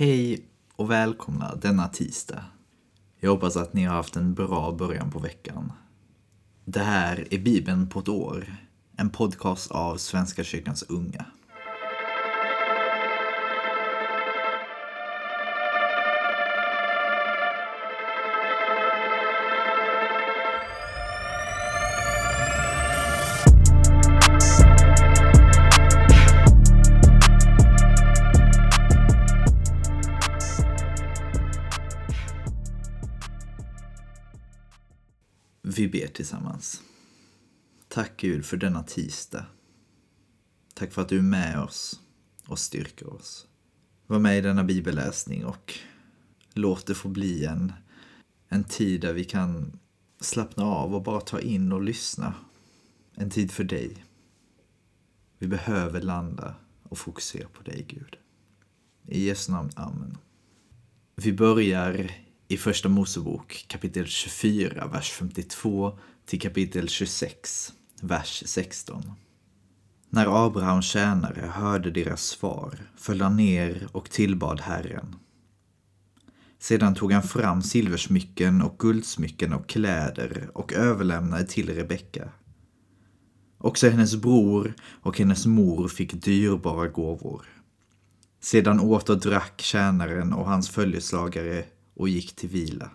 Hej och välkomna denna tisdag. Jag hoppas att ni har haft en bra början på veckan. Det här är Bibeln på ett år, en podcast av Svenska kyrkans unga. Vi ber tillsammans. Tack Gud för denna tisdag. Tack för att du är med oss och styrker oss. Var med i denna bibelläsning och låt det få bli en, en tid där vi kan slappna av och bara ta in och lyssna. En tid för dig. Vi behöver landa och fokusera på dig Gud. I Jesu namn, Amen. Vi börjar i Första Mosebok kapitel 24, vers 52 till kapitel 26, vers 16. När Abrahams tjänare hörde deras svar föll han ner och tillbad Herren. Sedan tog han fram silversmycken och guldsmycken och kläder och överlämnade till Rebecka. Också hennes bror och hennes mor fick dyrbara gåvor. Sedan åt och drack tjänaren och hans följeslagare och gick till vila.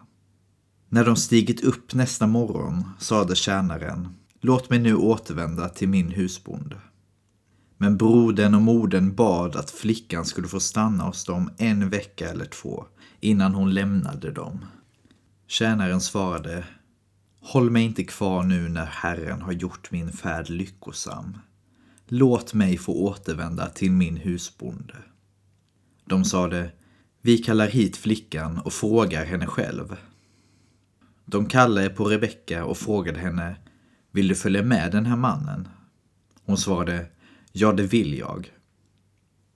När de stigit upp nästa morgon sade tjänaren, låt mig nu återvända till min husbonde. Men brodern och modern bad att flickan skulle få stanna hos dem en vecka eller två innan hon lämnade dem. Tjänaren svarade, håll mig inte kvar nu när Herren har gjort min färd lyckosam. Låt mig få återvända till min husbonde. De sade, vi kallar hit flickan och frågar henne själv. De kallade på Rebecka och frågade henne, vill du följa med den här mannen? Hon svarade, ja det vill jag.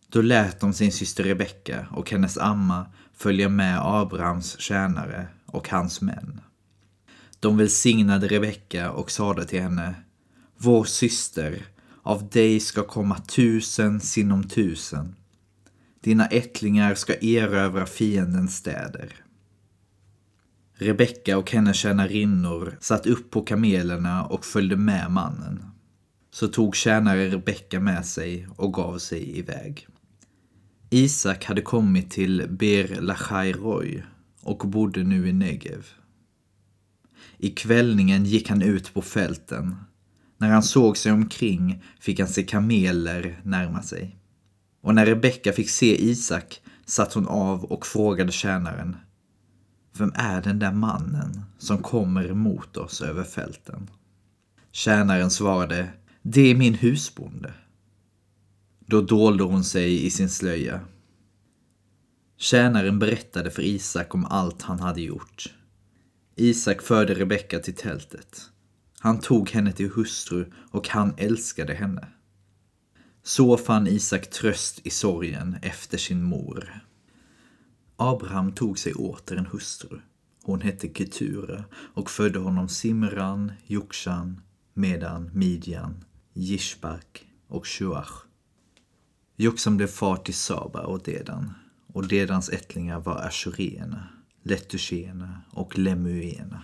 Då lät de sin syster Rebecka och hennes amma följa med Abrahams tjänare och hans män. De välsignade Rebecka och sade till henne, vår syster, av dig ska komma tusen sinom tusen dina ättlingar ska erövra fiendens städer. Rebecka och hennes tjänarinnor satt upp på kamelerna och följde med mannen. Så tog tjänare Rebecka med sig och gav sig iväg. Isak hade kommit till Ber Lachai Roy och bodde nu i Negev. I kvällningen gick han ut på fälten. När han såg sig omkring fick han se kameler närma sig. Och när Rebecka fick se Isak satt hon av och frågade tjänaren Vem är den där mannen som kommer emot oss över fälten? Tjänaren svarade Det är min husbonde. Då dolde hon sig i sin slöja. Tjänaren berättade för Isak om allt han hade gjort. Isak förde Rebecka till tältet. Han tog henne till hustru och han älskade henne. Så fann Isak tröst i sorgen efter sin mor. Abraham tog sig åter en hustru. Hon hette Ketura och födde honom Simran, Jokshan, Medan, Midjan, Jishbak och Shuach. Jokshan blev far till Saba och Dedan och Dedans ättlingar var Ashureerna, Letushéerna och Lemuerna.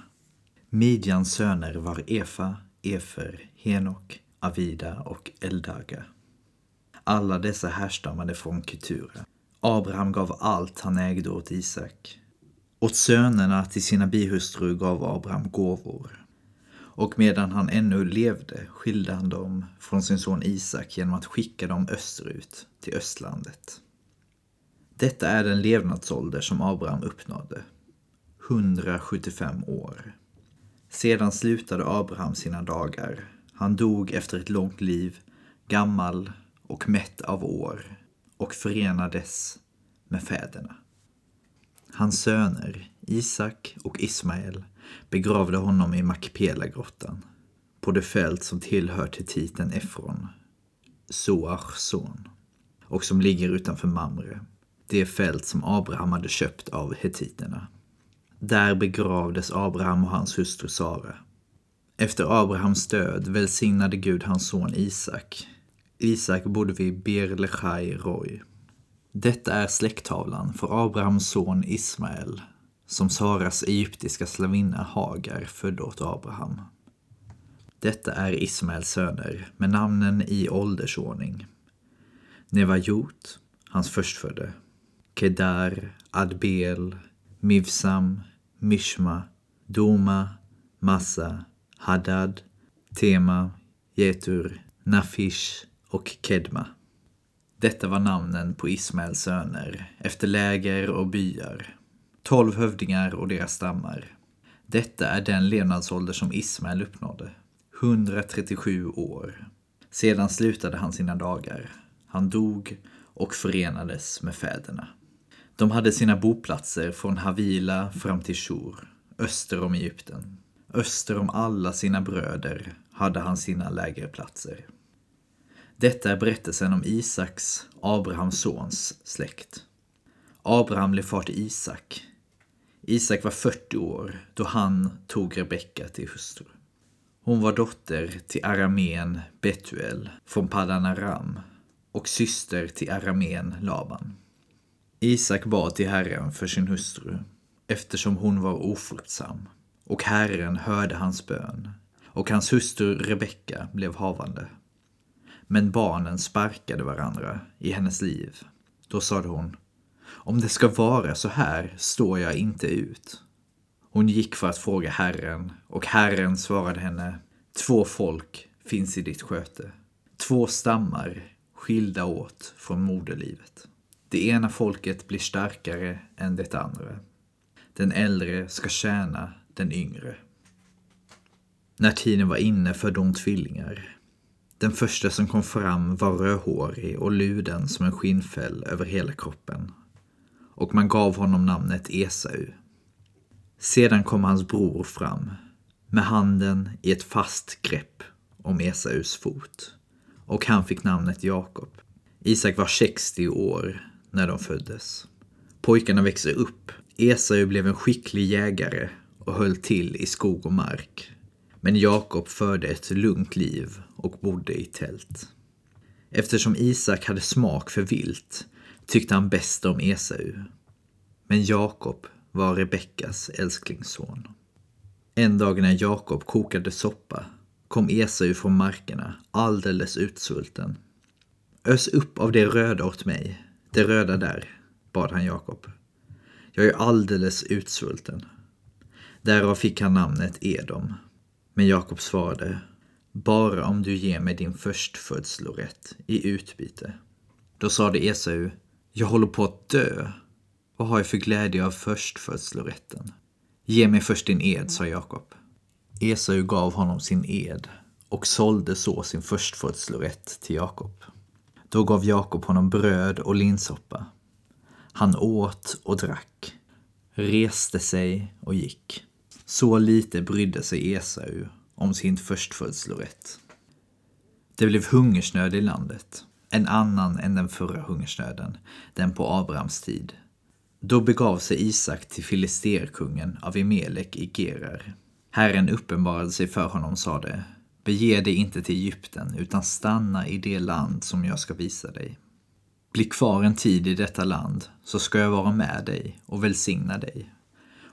Midjans söner var Efa, Efer, Henok, Avida och Eldaga. Alla dessa härstammade från Ketura. Abraham gav allt han ägde åt Isak. Åt sönerna till sina bihustrur gav Abraham gåvor. Och medan han ännu levde skilde han dem från sin son Isak genom att skicka dem österut till östlandet. Detta är den levnadsålder som Abraham uppnådde. 175 år. Sedan slutade Abraham sina dagar. Han dog efter ett långt liv, gammal och mätt av år och förenades med fäderna. Hans söner Isak och Ismael begravde honom i Makpelagrottan på det fält som tillhör till titeln Efron, Soars son, och som ligger utanför Mamre, det fält som Abraham hade köpt av hetiterna. Där begravdes Abraham och hans hustru Sara. Efter Abrahams död välsignade Gud hans son Isak Isak bodde vid Berlechai Roy. Detta är släkttavlan för Abrahams son Ismael, som Saras egyptiska slavinna Hagar födde åt Abraham. Detta är Ismaels söner med namnen i åldersordning. Nevajot, hans förstfödde. Kedar, Adbel, Mivsam, Mishma, Doma, Massa, Hadad, Tema, Getur, Nafish och Kedma. Detta var namnen på Ismaels söner efter läger och byar. Tolv hövdingar och deras stammar. Detta är den levnadsålder som Ismael uppnådde. 137 år. Sedan slutade han sina dagar. Han dog och förenades med fäderna. De hade sina boplatser från Havila fram till Shur, öster om Egypten. Öster om alla sina bröder hade han sina lägerplatser. Detta är berättelsen om Isaks, Abrahams sons, släkt. Abraham blev far till Isak. Isak var 40 år då han tog Rebecka till hustru. Hon var dotter till aramén Betuel från Paddan Aram och syster till aramén Laban. Isak bad till Herren för sin hustru eftersom hon var ofruktsam och Herren hörde hans bön och hans hustru Rebecka blev havande. Men barnen sparkade varandra i hennes liv. Då sade hon, om det ska vara så här står jag inte ut. Hon gick för att fråga Herren och Herren svarade henne, två folk finns i ditt sköte. Två stammar skilda åt från moderlivet. Det ena folket blir starkare än det andra. Den äldre ska tjäna den yngre. När tiden var inne födde hon tvillingar. Den första som kom fram var rödhårig och luden som en skinnfäll över hela kroppen. Och man gav honom namnet Esau. Sedan kom hans bror fram, med handen i ett fast grepp om Esaus fot. Och han fick namnet Jakob. Isak var 60 år när de föddes. Pojkarna växte upp. Esau blev en skicklig jägare och höll till i skog och mark. Men Jakob förde ett lugnt liv och bodde i tält. Eftersom Isak hade smak för vilt tyckte han bäst om Esau. Men Jakob var Rebeckas älsklingsson. En dag när Jakob kokade soppa kom Esau från markerna alldeles utsvulten. Ös upp av det röda åt mig, det röda där, bad han Jakob. Jag är alldeles utsvulten. Därav fick han namnet Edom. Men Jakob svarade, bara om du ger mig din förstfödslorätt i utbyte. Då sade Esau, jag håller på att dö. Vad har jag för glädje av förstfödslorätten? Ge mig först din ed, sa Jakob. Esau gav honom sin ed och sålde så sin förstfödslorätt till Jakob. Då gav Jakob honom bröd och linsoppa. Han åt och drack, reste sig och gick. Så lite brydde sig Esau om sin förstfödslorätt. Det blev hungersnöd i landet, en annan än den förra hungersnöden, den på Abrahams tid. Då begav sig Isak till filisterkungen av Emelek i Gerar. Herren uppenbarade sig för honom och sade Bege dig inte till Egypten, utan stanna i det land som jag ska visa dig. Bli kvar en tid i detta land, så ska jag vara med dig och välsigna dig.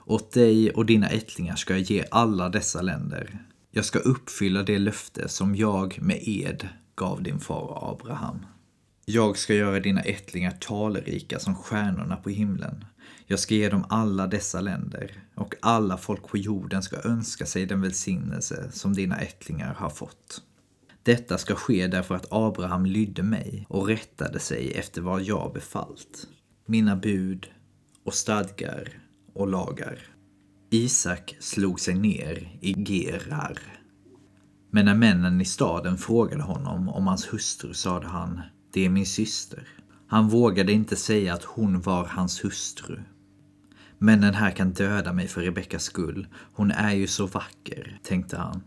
Åt dig och dina ättlingar ska jag ge alla dessa länder. Jag ska uppfylla det löfte som jag med ed gav din far Abraham. Jag ska göra dina ättlingar talrika som stjärnorna på himlen. Jag ska ge dem alla dessa länder och alla folk på jorden ska önska sig den välsignelse som dina ättlingar har fått. Detta ska ske därför att Abraham lydde mig och rättade sig efter vad jag befallt, mina bud och stadgar och lagar. Isak slog sig ner i Gerar. Men när männen i staden frågade honom om hans hustru sade han, det är min syster. Han vågade inte säga att hon var hans hustru. Männen här kan döda mig för Rebeckas skull. Hon är ju så vacker, tänkte han.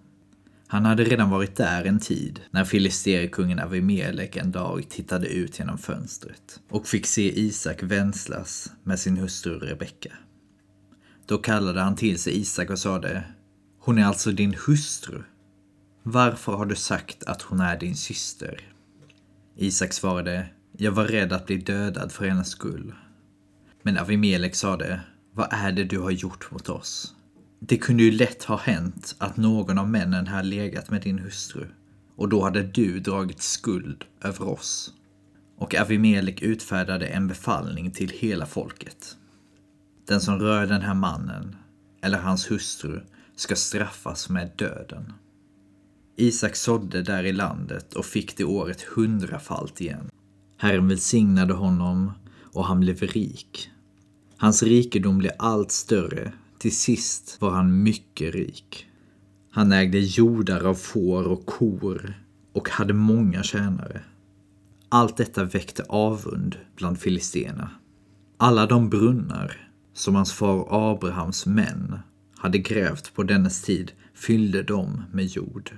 Han hade redan varit där en tid när filisterkungen Avimelek en dag tittade ut genom fönstret och fick se Isak vänslas med sin hustru Rebecka. Då kallade han till sig Isak och sade Hon är alltså din hustru? Varför har du sagt att hon är din syster? Isak svarade Jag var rädd att bli dödad för hennes skull. Men Avimelek sade, vad är det du har gjort mot oss? Det kunde ju lätt ha hänt att någon av männen här legat med din hustru och då hade du dragit skuld över oss. Och Avimelek utfärdade en befallning till hela folket. Den som rör den här mannen eller hans hustru ska straffas med döden. Isak sådde där i landet och fick det året hundrafalt igen. Herren välsignade honom och han blev rik. Hans rikedom blev allt större. Till sist var han mycket rik. Han ägde jordar av får och kor och hade många tjänare. Allt detta väckte avund bland filisterna. Alla de brunnar som hans far Abrahams män hade grävt på dennes tid fyllde de med jord.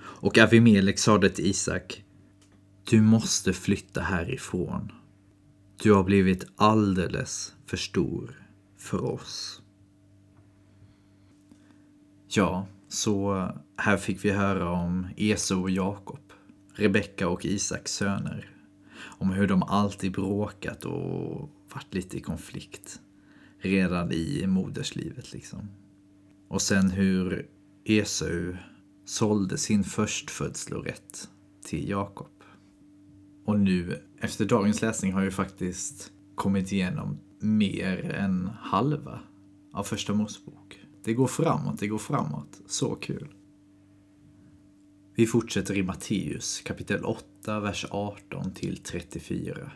Och Avimelek sade till Isak, du måste flytta härifrån. Du har blivit alldeles för stor för oss. Ja, så eh, här fick vi höra om Esau och Jakob, Rebecka och Isaks söner. Om hur de alltid bråkat och varit lite i konflikt. Redan i moderslivet liksom. Och sen hur Esau sålde sin förstfödslorätt till Jakob. Och nu, efter dagens läsning, har jag faktiskt kommit igenom mer än halva av första Mosebok. Det går framåt, det går framåt. Så kul. Vi fortsätter i Matteus kapitel 8, vers 18 till 34.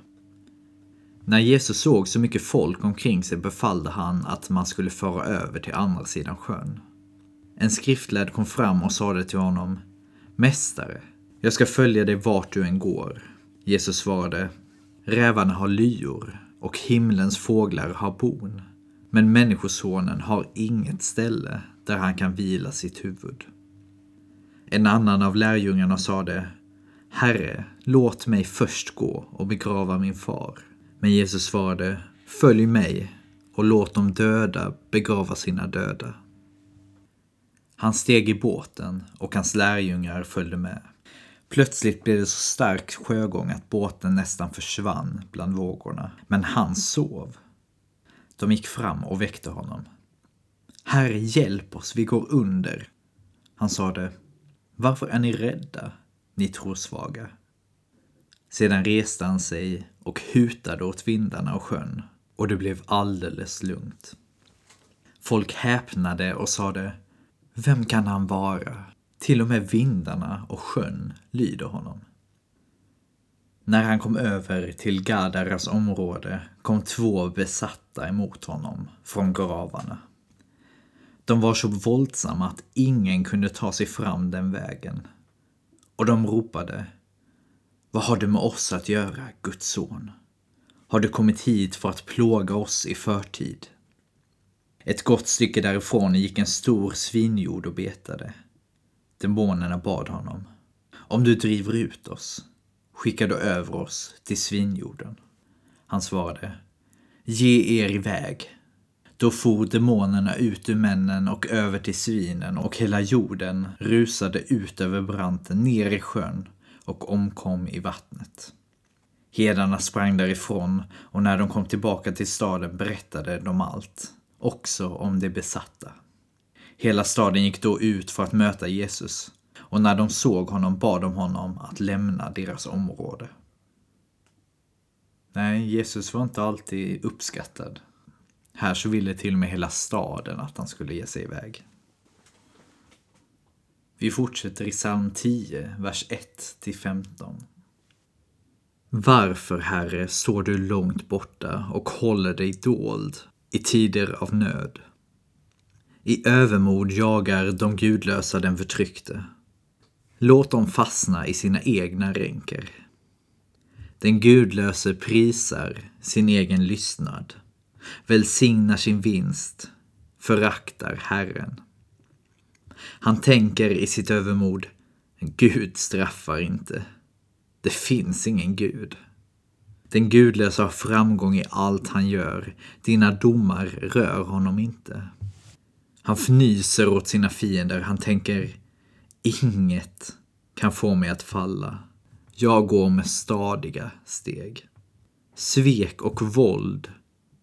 När Jesus såg så mycket folk omkring sig befallde han att man skulle föra över till andra sidan sjön. En skriftlärd kom fram och sade till honom Mästare, jag ska följa dig vart du än går. Jesus svarade Rävarna har lyor och himlens fåglar har bon. Men Människosonen har inget ställe där han kan vila sitt huvud. En annan av lärjungarna sade Herre, låt mig först gå och begrava min far. Men Jesus svarade Följ mig och låt de döda begrava sina döda. Han steg i båten och hans lärjungar följde med. Plötsligt blev det så stark sjögång att båten nästan försvann bland vågorna. Men han sov. De gick fram och väckte honom. Herre, hjälp oss, vi går under. Han sade, varför är ni rädda, ni trosvaga? Sedan reste han sig och hutade åt vindarna och sjön och det blev alldeles lugnt. Folk häpnade och sade, vem kan han vara? Till och med vindarna och sjön lyder honom. När han kom över till Gadaras område kom två besatta emot honom från gravarna. De var så våldsamma att ingen kunde ta sig fram den vägen. Och de ropade vad har du med oss att göra, Guds son? Har du kommit hit för att plåga oss i förtid? Ett gott stycke därifrån gick en stor svinjord och betade. Demonerna bad honom. Om du driver ut oss, skicka då över oss till svinjorden. Han svarade. Ge er iväg. Då for demonerna ut ur männen och över till svinen och hela jorden rusade ut över branten ner i sjön och omkom i vattnet. Hedarna sprang därifrån och när de kom tillbaka till staden berättade de allt också om de besatta. Hela staden gick då ut för att möta Jesus och när de såg honom bad de honom att lämna deras område. Nej, Jesus var inte alltid uppskattad. Här så ville till och med hela staden att han skulle ge sig iväg. Vi fortsätter i psalm 10, vers 1 15. Varför, Herre, står du långt borta och håller dig dold i tider av nöd. I övermod jagar de gudlösa den förtryckte. Låt dem fastna i sina egna ränker. Den gudlöse prisar sin egen lystnad, välsignar sin vinst, föraktar Herren. Han tänker i sitt övermod, Gud straffar inte. Det finns ingen Gud. Den gudlösa har framgång i allt han gör. Dina domar rör honom inte. Han fnyser åt sina fiender. Han tänker, inget kan få mig att falla. Jag går med stadiga steg. Svek och våld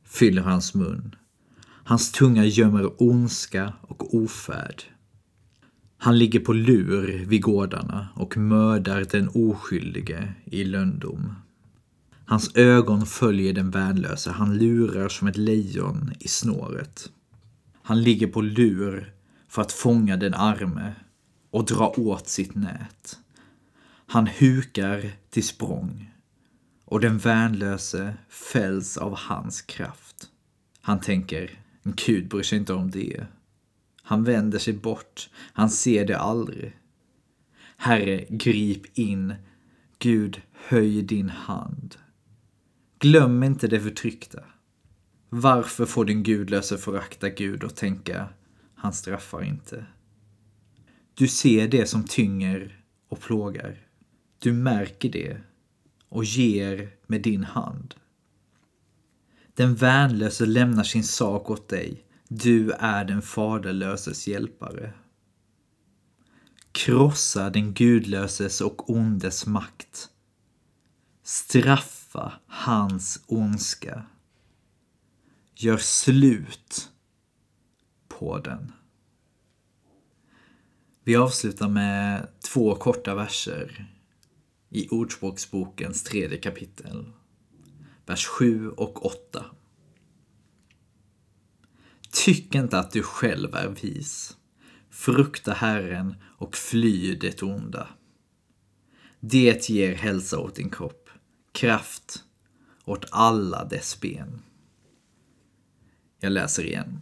fyller hans mun. Hans tunga gömmer ondska och ofärd. Han ligger på lur vid gårdarna och mördar den oskyldige i löndom. Hans ögon följer den värnlöse, han lurar som ett lejon i snåret. Han ligger på lur för att fånga den arme och dra åt sitt nät. Han hukar till språng och den värnlöse fälls av hans kraft. Han tänker, Gud bryr sig inte om det. Han vänder sig bort, han ser det aldrig. Herre, grip in. Gud, höj din hand. Glöm inte det förtryckta. Varför får din gudlöse förakta Gud och tänka, han straffar inte. Du ser det som tynger och plågar. Du märker det och ger med din hand. Den värnlöse lämnar sin sak åt dig. Du är den faderlöses hjälpare. Krossa den gudlöses och ondes makt. Straffa hans ondska. Gör slut på den. Vi avslutar med två korta verser i Ordspråksbokens tredje kapitel. Vers 7 och 8. Tyck inte att du själv är vis. Frukta Herren och fly det onda. Det ger hälsa åt din kropp, kraft åt alla dess ben. Jag läser igen.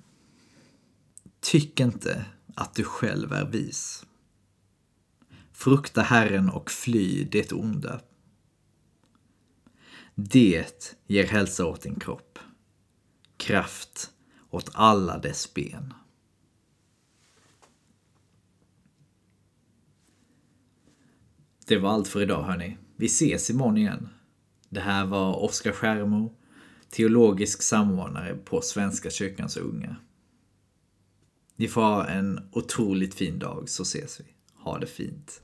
Tyck inte att du själv är vis. Frukta Herren och fly det onda. Det ger hälsa åt din kropp, kraft åt alla dess ben. Det var allt för idag hörni. Vi ses imorgon igen. Det här var Oskar Skärmo, teologisk samordnare på Svenska kyrkans unga. Ni får ha en otroligt fin dag så ses vi. Ha det fint.